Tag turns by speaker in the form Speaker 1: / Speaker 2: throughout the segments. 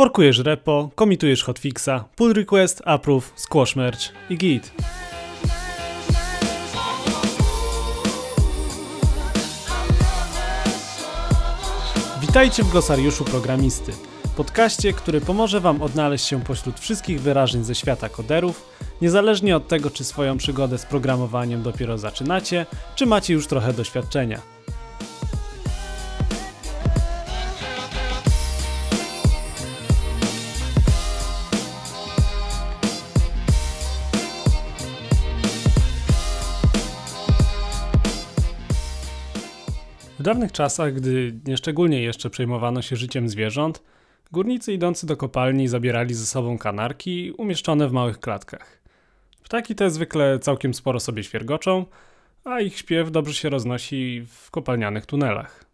Speaker 1: Forkujesz repo, komitujesz hotfixa, pull request, approve, squash merge i git. Witajcie w glosariuszu programisty, podcaście, który pomoże Wam odnaleźć się pośród wszystkich wyrażeń ze świata koderów, niezależnie od tego, czy swoją przygodę z programowaniem dopiero zaczynacie, czy macie już trochę doświadczenia. Dawnych czasach, gdy nieszczególnie jeszcze przejmowano się życiem zwierząt, górnicy idący do kopalni zabierali ze sobą kanarki umieszczone w małych klatkach. Ptaki te zwykle całkiem sporo sobie świergoczą, a ich śpiew dobrze się roznosi w kopalnianych tunelach.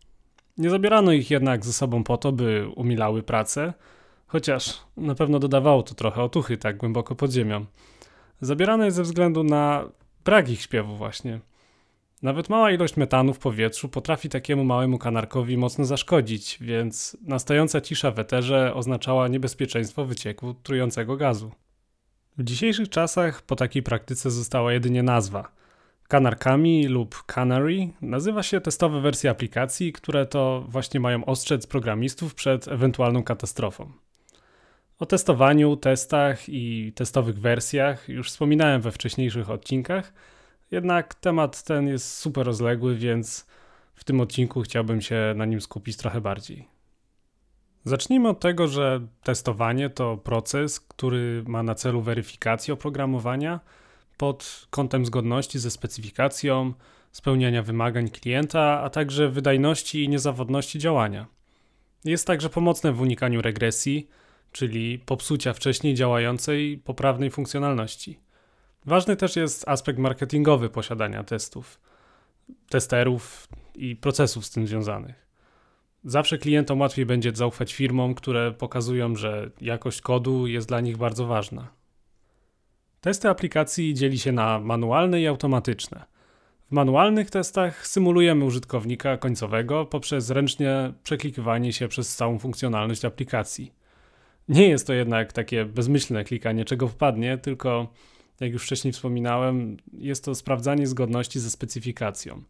Speaker 1: Nie zabierano ich jednak ze sobą po to, by umilały pracę, chociaż na pewno dodawało to trochę otuchy tak głęboko pod ziemią. Zabierano je ze względu na brak ich śpiewu właśnie – nawet mała ilość metanu w powietrzu potrafi takiemu małemu kanarkowi mocno zaszkodzić, więc nastająca cisza w eterze oznaczała niebezpieczeństwo wycieku trującego gazu. W dzisiejszych czasach po takiej praktyce została jedynie nazwa. Kanarkami lub Canary nazywa się testowe wersje aplikacji, które to właśnie mają ostrzec programistów przed ewentualną katastrofą. O testowaniu, testach i testowych wersjach już wspominałem we wcześniejszych odcinkach – jednak temat ten jest super rozległy, więc w tym odcinku chciałbym się na nim skupić trochę bardziej. Zacznijmy od tego, że testowanie to proces, który ma na celu weryfikację oprogramowania pod kątem zgodności ze specyfikacją, spełniania wymagań klienta, a także wydajności i niezawodności działania. Jest także pomocne w unikaniu regresji, czyli popsucia wcześniej działającej poprawnej funkcjonalności. Ważny też jest aspekt marketingowy posiadania testów, testerów i procesów z tym związanych. Zawsze klientom łatwiej będzie zaufać firmom, które pokazują, że jakość kodu jest dla nich bardzo ważna. Testy aplikacji dzieli się na manualne i automatyczne. W manualnych testach symulujemy użytkownika końcowego poprzez ręcznie przeklikywanie się przez całą funkcjonalność aplikacji. Nie jest to jednak takie bezmyślne klikanie czego wpadnie, tylko jak już wcześniej wspominałem, jest to sprawdzanie zgodności ze specyfikacją.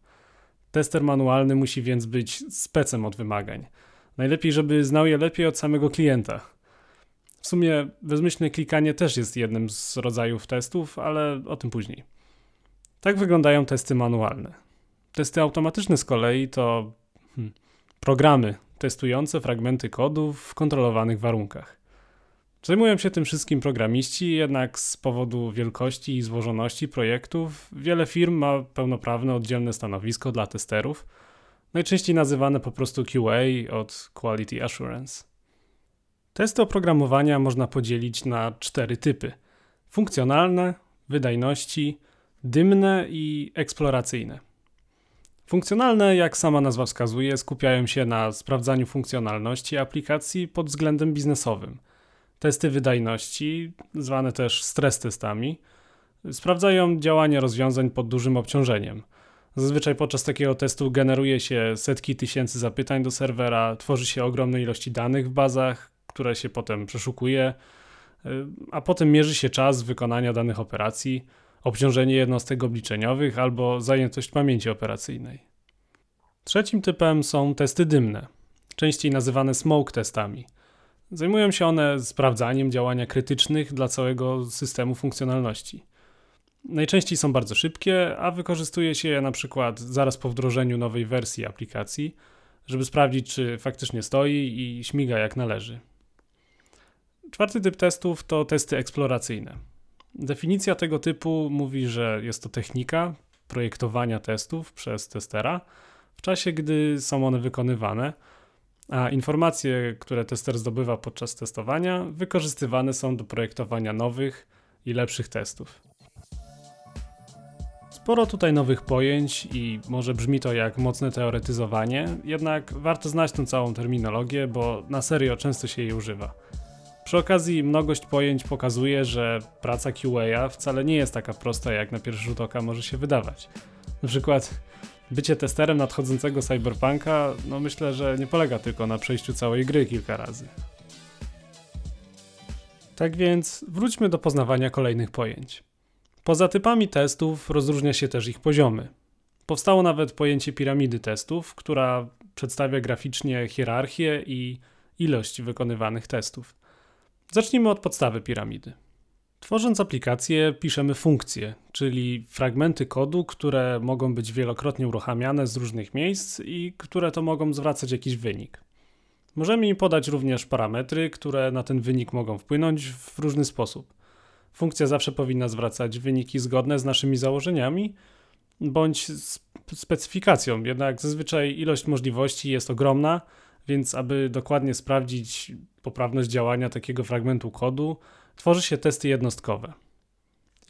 Speaker 1: Tester manualny musi więc być specem od wymagań. Najlepiej, żeby znał je lepiej od samego klienta. W sumie bezmyślne klikanie też jest jednym z rodzajów testów, ale o tym później. Tak wyglądają testy manualne. Testy automatyczne z kolei to hmm, programy testujące fragmenty kodu w kontrolowanych warunkach. Zajmują się tym wszystkim programiści, jednak z powodu wielkości i złożoności projektów wiele firm ma pełnoprawne oddzielne stanowisko dla testerów, najczęściej nazywane po prostu QA od Quality Assurance. Testy oprogramowania można podzielić na cztery typy: funkcjonalne, wydajności, dymne i eksploracyjne. Funkcjonalne, jak sama nazwa wskazuje, skupiają się na sprawdzaniu funkcjonalności aplikacji pod względem biznesowym – Testy wydajności, zwane też stres testami, sprawdzają działanie rozwiązań pod dużym obciążeniem. Zazwyczaj podczas takiego testu generuje się setki tysięcy zapytań do serwera, tworzy się ogromne ilości danych w bazach, które się potem przeszukuje, y, a potem mierzy się czas wykonania danych operacji, obciążenie jednostek obliczeniowych albo zajętość pamięci operacyjnej. Trzecim typem są testy dymne, częściej nazywane smoke testami – Zajmują się one sprawdzaniem działania krytycznych dla całego systemu funkcjonalności. Najczęściej są bardzo szybkie, a wykorzystuje się je na przykład zaraz po wdrożeniu nowej wersji aplikacji, żeby sprawdzić, czy faktycznie stoi i śmiga jak należy. Czwarty typ testów to testy eksploracyjne. Definicja tego typu mówi, że jest to technika projektowania testów przez testera w czasie, gdy są one wykonywane a informacje, które tester zdobywa podczas testowania, wykorzystywane są do projektowania nowych i lepszych testów. Sporo tutaj nowych pojęć i może brzmi to jak mocne teoretyzowanie, jednak warto znać tę całą terminologię, bo na serio często się jej używa. Przy okazji mnogość pojęć pokazuje, że praca QA wcale nie jest taka prosta, jak na pierwszy rzut oka może się wydawać. Na przykład bycie testerem nadchodzącego cyberpunka, no myślę, że nie polega tylko na przejściu całej gry kilka razy. Tak więc wróćmy do poznawania kolejnych pojęć. Poza typami testów rozróżnia się też ich poziomy. Powstało nawet pojęcie piramidy testów, która przedstawia graficznie hierarchię i ilość wykonywanych testów. Zacznijmy od podstawy piramidy. Tworząc aplikację, piszemy funkcje, czyli fragmenty kodu, które mogą być wielokrotnie uruchamiane z różnych miejsc i które to mogą zwracać jakiś wynik. Możemy im podać również parametry, które na ten wynik mogą wpłynąć w różny sposób. Funkcja zawsze powinna zwracać wyniki zgodne z naszymi założeniami bądź specyfikacją, jednak zazwyczaj ilość możliwości jest ogromna, więc aby dokładnie sprawdzić poprawność działania takiego fragmentu kodu, tworzy się testy jednostkowe.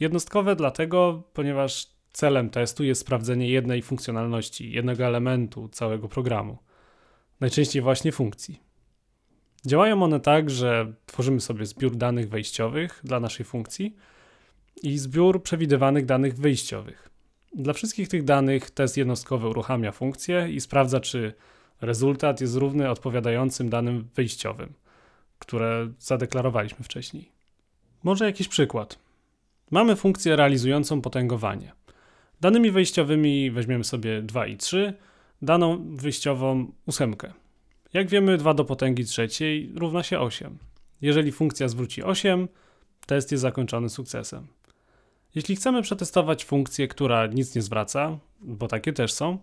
Speaker 1: Jednostkowe dlatego, ponieważ celem testu jest sprawdzenie jednej funkcjonalności, jednego elementu całego programu, najczęściej właśnie funkcji. Działają one tak, że tworzymy sobie zbiór danych wejściowych dla naszej funkcji i zbiór przewidywanych danych wyjściowych. Dla wszystkich tych danych test jednostkowy uruchamia funkcję i sprawdza, czy rezultat jest równy odpowiadającym danym wyjściowym, które zadeklarowaliśmy wcześniej. Może jakiś przykład. Mamy funkcję realizującą potęgowanie. Danymi wejściowymi weźmiemy sobie 2 i 3, daną wyjściową 8. Jak wiemy, 2 do potęgi trzeciej równa się 8. Jeżeli funkcja zwróci 8, test jest zakończony sukcesem. Jeśli chcemy przetestować funkcję, która nic nie zwraca, bo takie też są,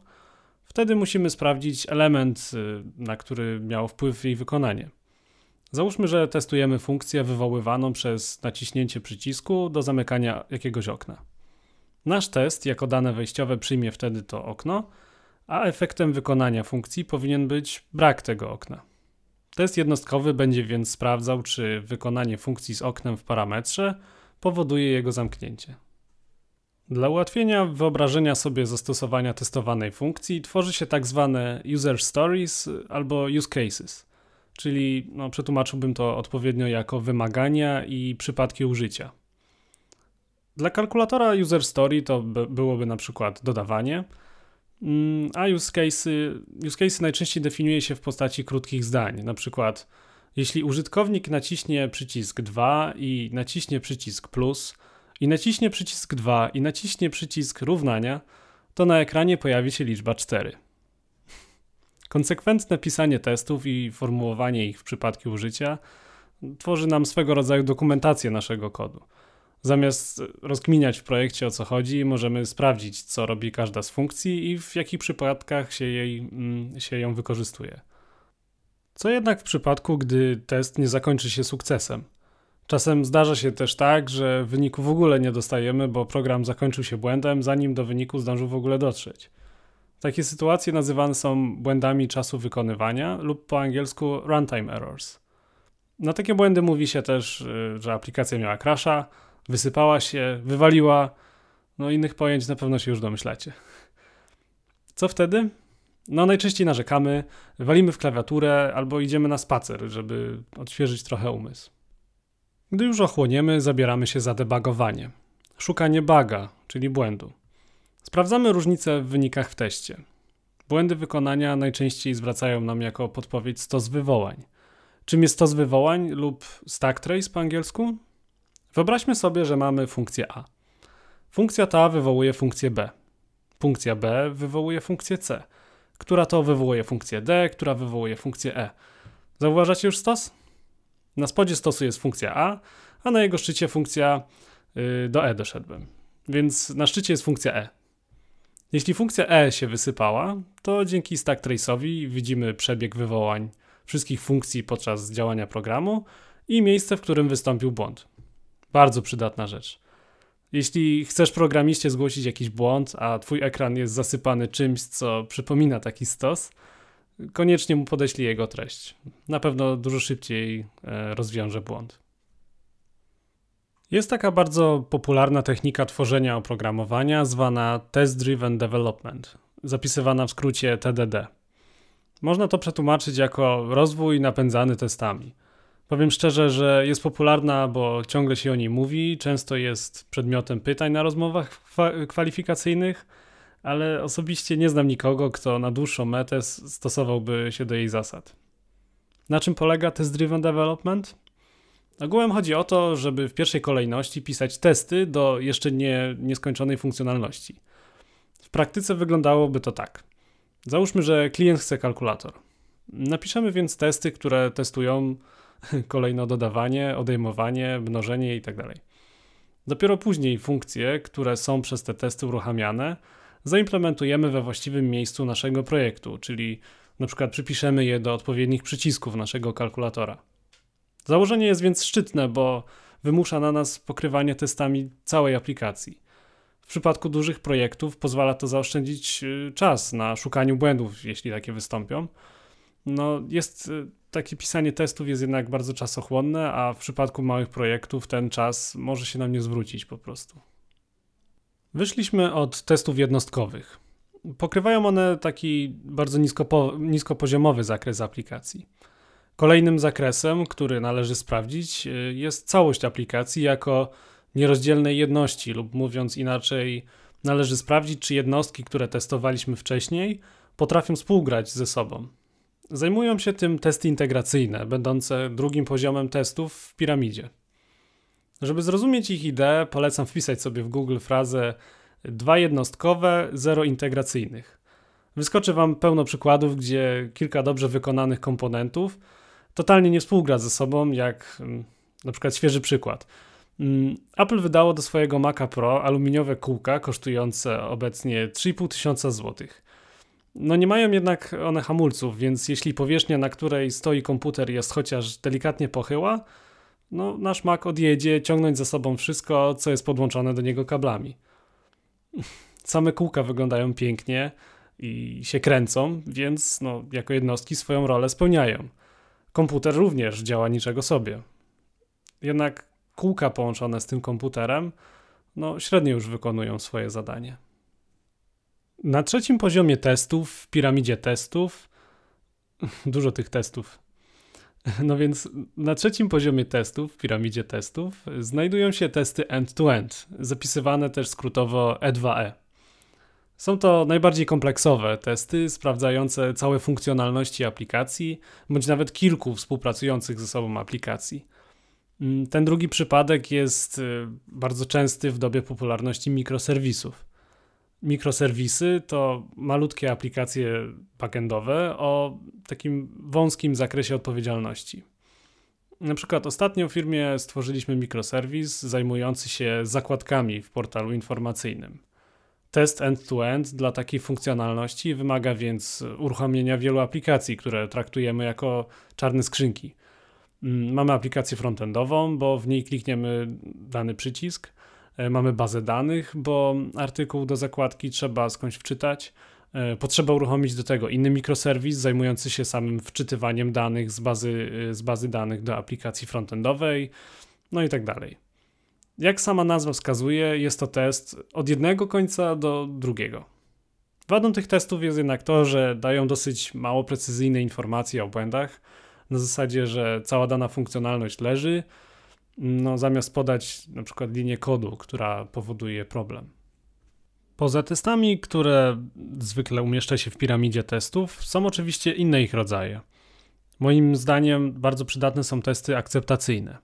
Speaker 1: wtedy musimy sprawdzić element, y, na który miało wpływ jej wykonanie. Załóżmy, że testujemy funkcję wywoływaną przez naciśnięcie przycisku do zamykania jakiegoś okna. Nasz test jako dane wejściowe przyjmie wtedy to okno, a efektem wykonania funkcji powinien być brak tego okna. Test jednostkowy będzie więc sprawdzał, czy wykonanie funkcji z oknem w parametrze powoduje jego zamknięcie. Dla ułatwienia wyobrażenia sobie zastosowania testowanej funkcji tworzy się tak zwane user stories albo use cases, czyli no, przetłumaczyłbym to odpowiednio jako wymagania i przypadki użycia. Dla kalkulatora user story to byłoby na przykład dodawanie, mm, a use cases, use case najczęściej definiuje się w postaci krótkich zdań, na przykład jeśli użytkownik naciśnie przycisk 2 i naciśnie przycisk plus, i naciśnie przycisk 2 i naciśnie przycisk równania, to na ekranie pojawi się liczba 4. Konsekwentne pisanie testów i formułowanie ich w przypadku użycia tworzy nam swego rodzaju dokumentację naszego kodu. Zamiast rozkminiać w projekcie o co chodzi, możemy sprawdzić, co robi każda z funkcji i w jakich przypadkach się, jej, mm, się ją wykorzystuje. Co jednak w przypadku, gdy test nie zakończy się sukcesem? Czasem zdarza się też tak, że wyniku w ogóle nie dostajemy, bo program zakończył się błędem, zanim do wyniku zdążył w ogóle dotrzeć. Takie sytuacje nazywane są błędami czasu wykonywania lub po angielsku runtime errors. Na takie błędy mówi się też, y, że aplikacja miała crasha, wysypała się, wywaliła. No innych pojęć na pewno się już domyślacie. Co wtedy? No najczęściej narzekamy, walimy w klawiaturę albo idziemy na spacer, żeby odświeżyć trochę umysł. Gdy już ochłoniemy, zabieramy się za debugowanie. Szukanie buga, czyli błędu. Sprawdzamy różnice w wynikach w teście. Błędy wykonania najczęściej zwracają nam jako podpowiedź stos wywołań. Czym jest stos wywołań lub stack trace po angielsku? Wyobraźmy sobie, że mamy funkcję A. Funkcja ta wywołuje funkcję B. Funkcja B wywołuje funkcję C, która to wywołuje funkcję D, która wywołuje funkcję E. Zauważacie już stos? Na spodzie stosu jest funkcja A, a na jego szczycie funkcja y, do E doszedłem. Więc na szczycie jest funkcja E. Jeśli funkcja E się wysypała, to dzięki stack trace'owi widzimy przebieg wywołań wszystkich funkcji podczas działania programu i miejsce, w którym wystąpił błąd. Bardzo przydatna rzecz. Jeśli chcesz programiście zgłosić jakiś błąd, a twój ekran jest zasypany czymś, co przypomina taki stos, koniecznie mu podeślij jego treść. Na pewno dużo szybciej e, rozwiąże błąd. Jest taka bardzo popularna technika tworzenia oprogramowania zwana Test Driven Development, zapisywana w skrócie TDD. Można to przetłumaczyć jako rozwój napędzany testami. Powiem szczerze, że jest popularna, bo ciągle się o niej mówi, często jest przedmiotem pytań na rozmowach kwalifikacyjnych ale osobiście nie znam nikogo, kto na dłuższą metę stosowałby się do jej zasad. Na czym polega test driven development? Ogółem chodzi o to, żeby w pierwszej kolejności pisać testy do jeszcze nie, nieskończonej funkcjonalności. W praktyce wyglądałoby to tak. Załóżmy, że klient chce kalkulator. Napiszemy więc testy, które testują kolejno dodawanie, odejmowanie, mnożenie itd. Tak Dopiero później funkcje, które są przez te testy uruchamiane, zaimplementujemy we właściwym miejscu naszego projektu, czyli na przykład przypiszemy je do odpowiednich przycisków naszego kalkulatora. Założenie jest więc szczytne, bo wymusza na nas pokrywanie testami całej aplikacji. W przypadku dużych projektów pozwala to zaoszczędzić y, czas na szukaniu błędów, jeśli takie wystąpią. No, jest y, takie pisanie testów jest jednak bardzo czasochłonne, a w przypadku małych projektów ten czas może się nam nie zwrócić po prostu. Wyszliśmy od testów jednostkowych. Pokrywają one taki bardzo nisko, niskopoziomowy zakres aplikacji. Kolejnym zakresem, który należy sprawdzić, y, jest całość aplikacji jako nierozdzielnej jedności, lub mówiąc inaczej, należy sprawdzić, czy jednostki, które testowaliśmy wcześniej, potrafią współgrać ze sobą. Zajmują się tym testy integracyjne, będące drugim poziomem testów w piramidzie. Żeby zrozumieć ich ideę, polecam wpisać sobie w Google frazę dwa jednostkowe, zero integracyjnych. Wyskoczy Wam pełno przykładów, gdzie kilka dobrze wykonanych komponentów totalnie nie współgra ze sobą, jak mm, na przykład świeży przykład. Mm, Apple wydało do swojego Maca Pro aluminiowe kółka kosztujące obecnie 3,5 tysiąca złotych. No nie mają jednak one hamulców, więc jeśli powierzchnia, na której stoi komputer jest chociaż delikatnie pochyła, no nasz Mac odjedzie, ciągnąć za sobą wszystko, co jest podłączone do niego kablami. Same kółka wyglądają pięknie i się kręcą, więc no, jako jednostki swoją rolę spełniają. Komputer również działa niczego sobie. Jednak kółka połączone z tym komputerem no, średnio już wykonują swoje zadanie. Na trzecim poziomie testów, w piramidzie testów, dużo tych testów. No więc na trzecim poziomie testów, w piramidzie testów, znajdują się testy end-to-end, zapisywane też skrótowo E2E. Są to najbardziej kompleksowe testy sprawdzające całe funkcjonalności aplikacji, bądź nawet kilku współpracujących ze sobą aplikacji. Mm, ten drugi przypadek jest y, bardzo częsty w dobie popularności mikroserwisów. Mikroserwisy to malutkie aplikacje backendowe o takim wąskim zakresie odpowiedzialności. Na przykład ostatnio w firmie stworzyliśmy mikroserwis zajmujący się zakładkami w portalu informacyjnym. Test end-to-end -end dla takiej funkcjonalności wymaga więc uruchomienia wielu aplikacji, które traktujemy jako czarne skrzynki. Mm, mamy aplikację frontendową, bo w niej klikniemy dany przycisk. E, mamy bazę danych, bo artykuł do zakładki trzeba skądś wczytać. E, potrzeba uruchomić do tego inny mikroserwis zajmujący się samym wczytywaniem danych z bazy, e, z bazy danych do aplikacji frontendowej, no i tak dalej. Jak sama nazwa wskazuje, jest to test od jednego końca do drugiego. Wadą tych testów jest jednak to, że dają dosyć mało precyzyjne informacje o błędach, na zasadzie, że cała dana funkcjonalność leży, no, zamiast podać na przykład linię kodu, która powoduje problem. Poza testami, które zwykle umieszcza się w piramidzie testów, są oczywiście inne ich rodzaje. Moim zdaniem bardzo przydatne są testy akceptacyjne.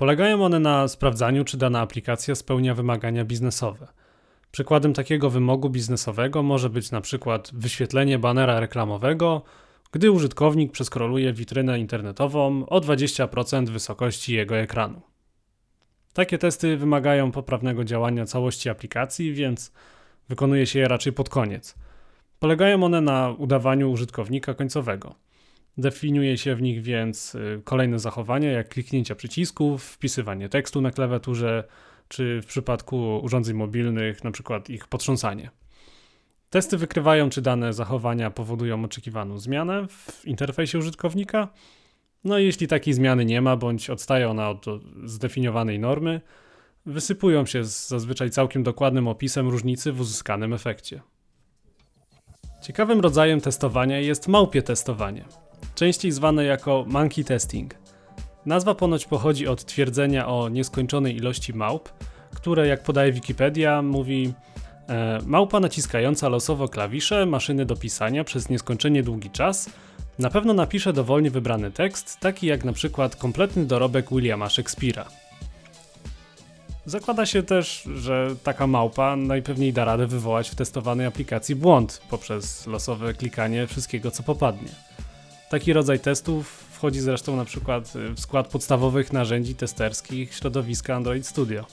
Speaker 1: Polegają one na sprawdzaniu, czy dana aplikacja spełnia wymagania biznesowe. Przykładem takiego wymogu biznesowego może być na przykład wyświetlenie banera reklamowego, gdy użytkownik przeskroluje witrynę internetową o 20% wysokości jego ekranu. Takie testy wymagają poprawnego działania całości aplikacji, więc wykonuje się je raczej pod koniec. Polegają one na udawaniu użytkownika końcowego. Definiuje się w nich więc y, kolejne zachowania, jak kliknięcia przycisków, wpisywanie tekstu na klawiaturze, czy w przypadku urządzeń mobilnych, na przykład ich potrząsanie. Testy wykrywają, czy dane zachowania powodują oczekiwaną zmianę w interfejsie użytkownika. No i jeśli takiej zmiany nie ma, bądź odstaje ona od zdefiniowanej normy, wysypują się z zazwyczaj całkiem dokładnym opisem różnicy w uzyskanym efekcie. Ciekawym rodzajem testowania jest małpie testowanie, częściej zwane jako monkey testing. Nazwa ponoć pochodzi od twierdzenia o nieskończonej ilości małp, które, jak podaje Wikipedia, mówi E, małpa naciskająca losowo klawisze maszyny do pisania przez nieskończenie długi czas Na pewno napisze dowolnie wybrany tekst, taki jak na przykład kompletny dorobek Williama Shakespeare'a. Zakłada się też, że taka małpa najpewniej da radę wywołać w testowanej aplikacji błąd poprzez losowe klikanie wszystkiego co popadnie. Taki rodzaj testów wchodzi zresztą na przykład w skład podstawowych narzędzi testerskich środowiska Android Studio.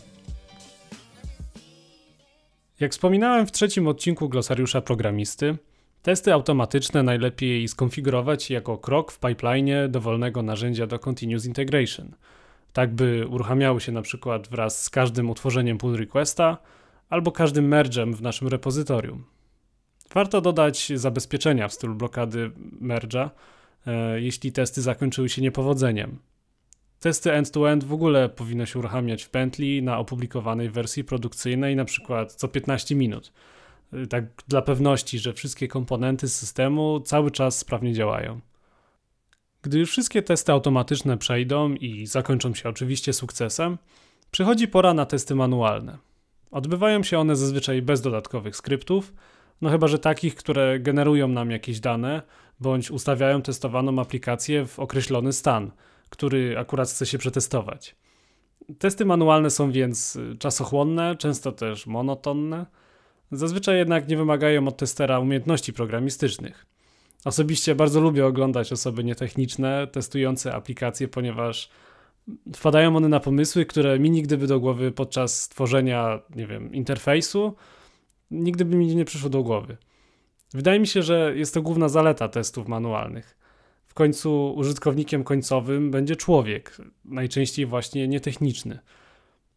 Speaker 1: Jak wspominałem w trzecim odcinku glosariusza programisty, testy automatyczne najlepiej skonfigurować jako krok w pipeline dowolnego narzędzia do Continuous Integration, tak by uruchamiały się na przykład wraz z każdym utworzeniem pull requesta albo każdym merge'em w naszym repozytorium. Warto dodać zabezpieczenia w stylu blokady merge'a, e, jeśli testy zakończyły się niepowodzeniem. Testy end-to-end w ogóle powinno się uruchamiać w pętli na opublikowanej wersji produkcyjnej, na przykład co 15 minut. Y, tak dla pewności, że wszystkie komponenty systemu cały czas sprawnie działają. Gdy już wszystkie testy automatyczne przejdą i zakończą się oczywiście sukcesem, przychodzi pora na testy manualne. Odbywają się one zazwyczaj bez dodatkowych skryptów, no chyba że takich, które generują nam jakieś dane bądź ustawiają testowaną aplikację w określony stan – który akurat chce się przetestować. Testy manualne są więc y, czasochłonne, często też monotonne. Zazwyczaj jednak nie wymagają od testera umiejętności programistycznych. Osobiście bardzo lubię oglądać osoby nietechniczne testujące aplikacje, ponieważ wpadają one na pomysły, które mi nigdy by do głowy podczas tworzenia, nie wiem, interfejsu, nigdy by mi nie przyszło do głowy. Wydaje mi się, że jest to główna zaleta testów manualnych końcu użytkownikiem końcowym będzie człowiek, najczęściej właśnie nietechniczny.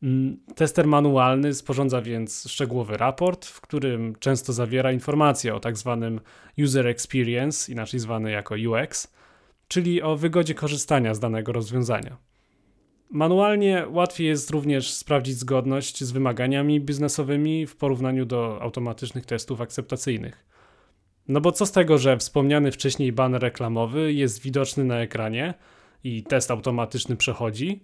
Speaker 1: Mm, tester manualny sporządza więc szczegółowy raport, w którym często zawiera informacje o tak zwanym user experience, inaczej zwany jako UX, czyli o wygodzie korzystania z danego rozwiązania. Manualnie łatwiej jest również sprawdzić zgodność z wymaganiami biznesowymi w porównaniu do automatycznych testów akceptacyjnych. No bo co z tego, że wspomniany wcześniej banner reklamowy jest widoczny na ekranie i test automatyczny przechodzi,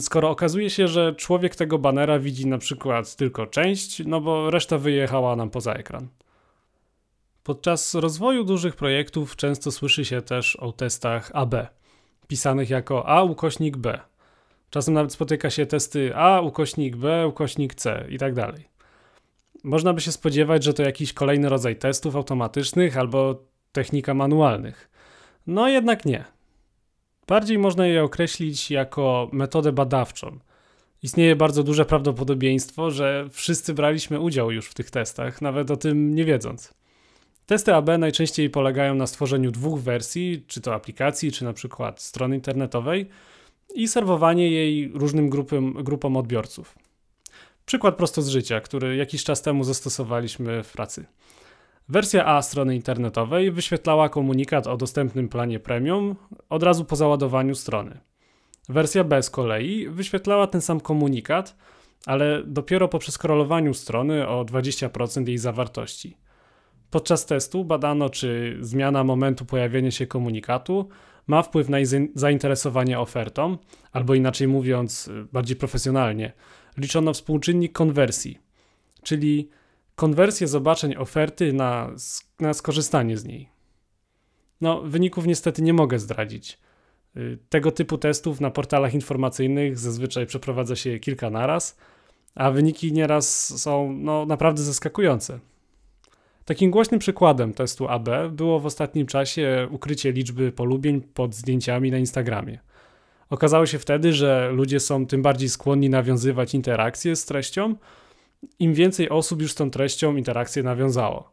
Speaker 1: skoro okazuje się, że człowiek tego banera widzi na przykład tylko część, no bo reszta wyjechała nam poza ekran. Podczas rozwoju dużych projektów często słyszy się też o testach AB, pisanych jako A ukośnik B. Czasem nawet spotyka się testy A ukośnik B ukośnik C i tak dalej. Można by się spodziewać, że to jakiś kolejny rodzaj testów automatycznych albo technika manualnych. No jednak nie. Bardziej można je określić jako metodę badawczą. Istnieje bardzo duże prawdopodobieństwo, że wszyscy braliśmy udział już w tych testach, nawet o tym nie wiedząc. Testy AB najczęściej polegają na stworzeniu dwóch wersji, czy to aplikacji, czy na przykład strony internetowej i serwowanie jej różnym grupom, grupom odbiorców. Przykład prosto z życia, który jakiś czas temu zastosowaliśmy w pracy. Wersja A strony internetowej wyświetlała komunikat o dostępnym planie premium od razu po załadowaniu strony. Wersja B z kolei wyświetlała ten sam komunikat, ale dopiero po przeskrolowaniu strony o 20% jej zawartości. Podczas testu badano, czy zmiana momentu pojawienia się komunikatu ma wpływ na zainteresowanie ofertą, albo inaczej mówiąc, bardziej profesjonalnie, liczono współczynnik konwersji, czyli konwersję zobaczeń oferty na, na skorzystanie z niej. No, wyników niestety nie mogę zdradzić. Y, tego typu testów na portalach informacyjnych zazwyczaj przeprowadza się kilka naraz, a wyniki nieraz są no, naprawdę zaskakujące. Takim głośnym przykładem testu AB było w ostatnim czasie ukrycie liczby polubień pod zdjęciami na Instagramie. Okazało się wtedy, że ludzie są tym bardziej skłonni nawiązywać interakcje z treścią, im więcej osób już z tą treścią interakcję nawiązało.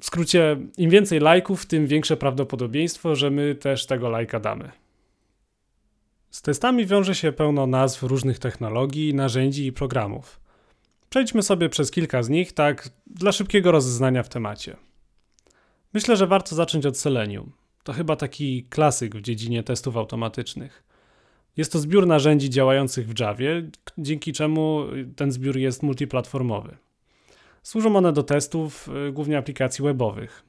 Speaker 1: W skrócie, im więcej lajków, tym większe prawdopodobieństwo, że my też tego lajka damy. Z testami wiąże się pełno nazw różnych technologii, narzędzi i programów. Przejdźmy sobie przez kilka z nich, tak dla szybkiego rozeznania w temacie. Myślę, że warto zacząć od Selenium. To chyba taki klasyk w dziedzinie testów automatycznych. Jest to zbiór narzędzi działających w Javie, dzięki czemu ten zbiór jest multiplatformowy. Służą one do testów y, głównie aplikacji webowych.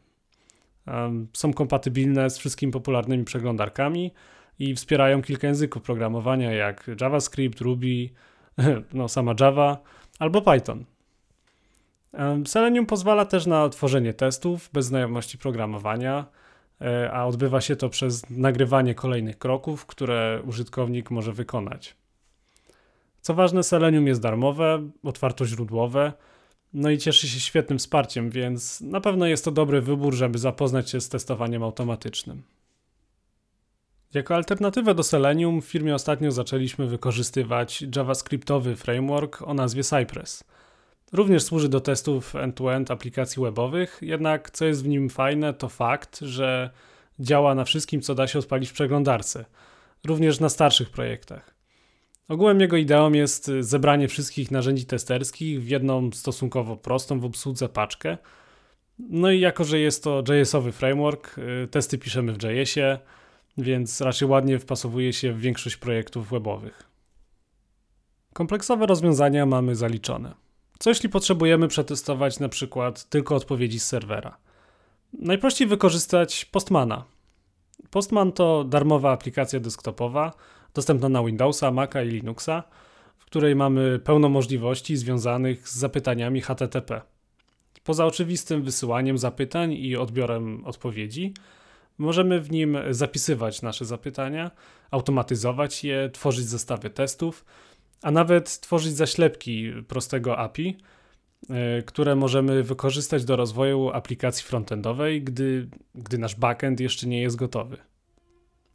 Speaker 1: Są kompatybilne z wszystkimi popularnymi przeglądarkami i wspierają kilka języków programowania jak JavaScript, Ruby, no sama Java albo Python. Selenium pozwala też na tworzenie testów bez znajomości programowania, e, a odbywa się to przez nagrywanie kolejnych kroków, które użytkownik może wykonać. Co ważne, Selenium jest darmowe, otwartoźródłowe, no i cieszy się świetnym wsparciem, więc na pewno jest to dobry wybór, żeby zapoznać się z testowaniem automatycznym. Jako alternatywę do Selenium w firmie ostatnio zaczęliśmy wykorzystywać JavaScriptowy framework o nazwie Cypress. Również służy do testów end-to-end aplikacji webowych, jednak co jest w nim fajne, to fakt, że działa na wszystkim, co da się odpalić w przeglądarce, również na starszych projektach. Ogółem jego ideą jest zebranie wszystkich narzędzi testerskich w jedną stosunkowo prostą w obsłudze paczkę. No i jako, że jest to JS-owy framework, y, testy piszemy w JS-ie, więc raczej ładnie wpasowuje się w większość projektów webowych. Kompleksowe rozwiązania mamy zaliczone. Co jeśli potrzebujemy przetestować na przykład tylko odpowiedzi z serwera? Najprościej wykorzystać Postmana. Postman to darmowa aplikacja desktopowa, dostępna na Windowsa, Maca i Linuxa, w której mamy pełno możliwości związanych z zapytaniami HTTP. Poza oczywistym wysyłaniem zapytań i odbiorem odpowiedzi, możemy w nim zapisywać nasze zapytania, automatyzować je, tworzyć zestawy testów, a nawet tworzyć zaślepki prostego API, e, które możemy wykorzystać do rozwoju aplikacji frontendowej, gdy, gdy nasz backend jeszcze nie jest gotowy.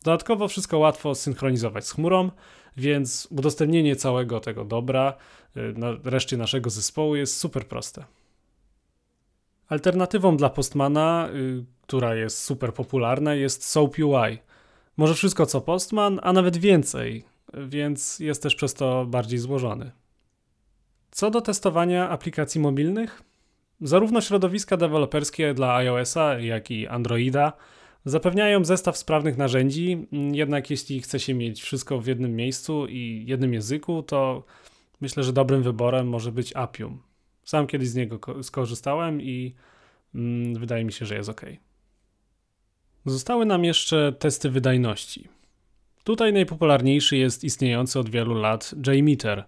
Speaker 1: Dodatkowo wszystko łatwo synchronizować z chmurą, więc udostępnienie całego tego dobra e, na reszcie naszego zespołu jest super proste. Alternatywą dla Postmana, y, która jest super popularna, jest Soap UI. Może wszystko co Postman, a nawet więcej, więc jest też przez to bardziej złożony. Co do testowania aplikacji mobilnych, zarówno środowiska deweloperskie dla iOS-a, jak i Androida zapewniają zestaw sprawnych narzędzi, jednak jeśli chce się mieć wszystko w jednym miejscu i jednym języku, to myślę, że dobrym wyborem może być Appium. Sam kiedyś z niego skorzystałem i mm, wydaje mi się, że jest ok. Zostały nam jeszcze testy wydajności. Tutaj najpopularniejszy jest istniejący od wielu lat JMeter.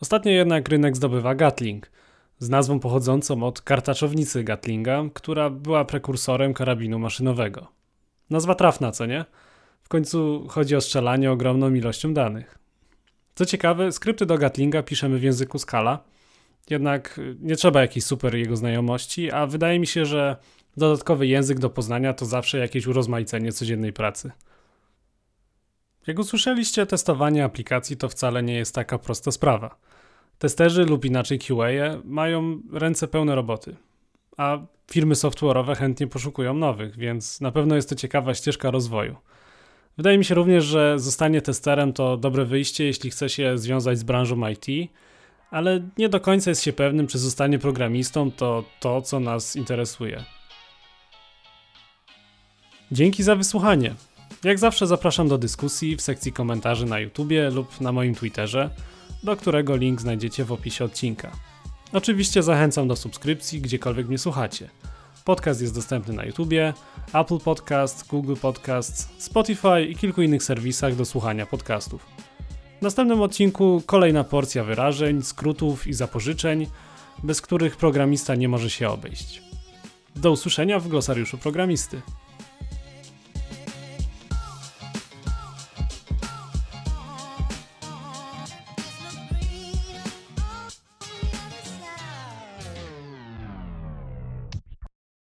Speaker 1: Ostatnio jednak rynek zdobywa Gatling, z nazwą pochodzącą od kartaczownicy Gatlinga, która była prekursorem karabinu maszynowego. Nazwa trafna, co nie? W końcu chodzi o strzelanie ogromną ilością danych. Co ciekawe, skrypty do Gatlinga piszemy w języku Scala, jednak nie trzeba jakiejś super jego znajomości, a wydaje mi się, że dodatkowy język do poznania to zawsze jakieś urozmaicenie codziennej pracy. Jak usłyszeliście, testowanie aplikacji to wcale nie jest taka prosta sprawa. Testerzy lub inaczej QA mają ręce pełne roboty, a firmy software'owe chętnie poszukują nowych, więc na pewno jest to ciekawa ścieżka rozwoju. Wydaje mi się również, że zostanie testerem to dobre wyjście, jeśli chce się związać z branżą IT, ale nie do końca jest się pewnym, czy zostanie programistą to to, co nas interesuje. Dzięki za wysłuchanie. Jak zawsze zapraszam do dyskusji w sekcji komentarzy na YouTubie lub na moim Twitterze, do którego link znajdziecie w opisie odcinka. Oczywiście zachęcam do subskrypcji, gdziekolwiek mnie słuchacie. Podcast jest dostępny na YouTubie, Apple Podcast, Google Podcast, Spotify i kilku innych serwisach do słuchania podcastów. W następnym odcinku kolejna porcja wyrażeń, skrótów i zapożyczeń, bez których programista nie może się obejść. Do usłyszenia w glosariuszu programisty.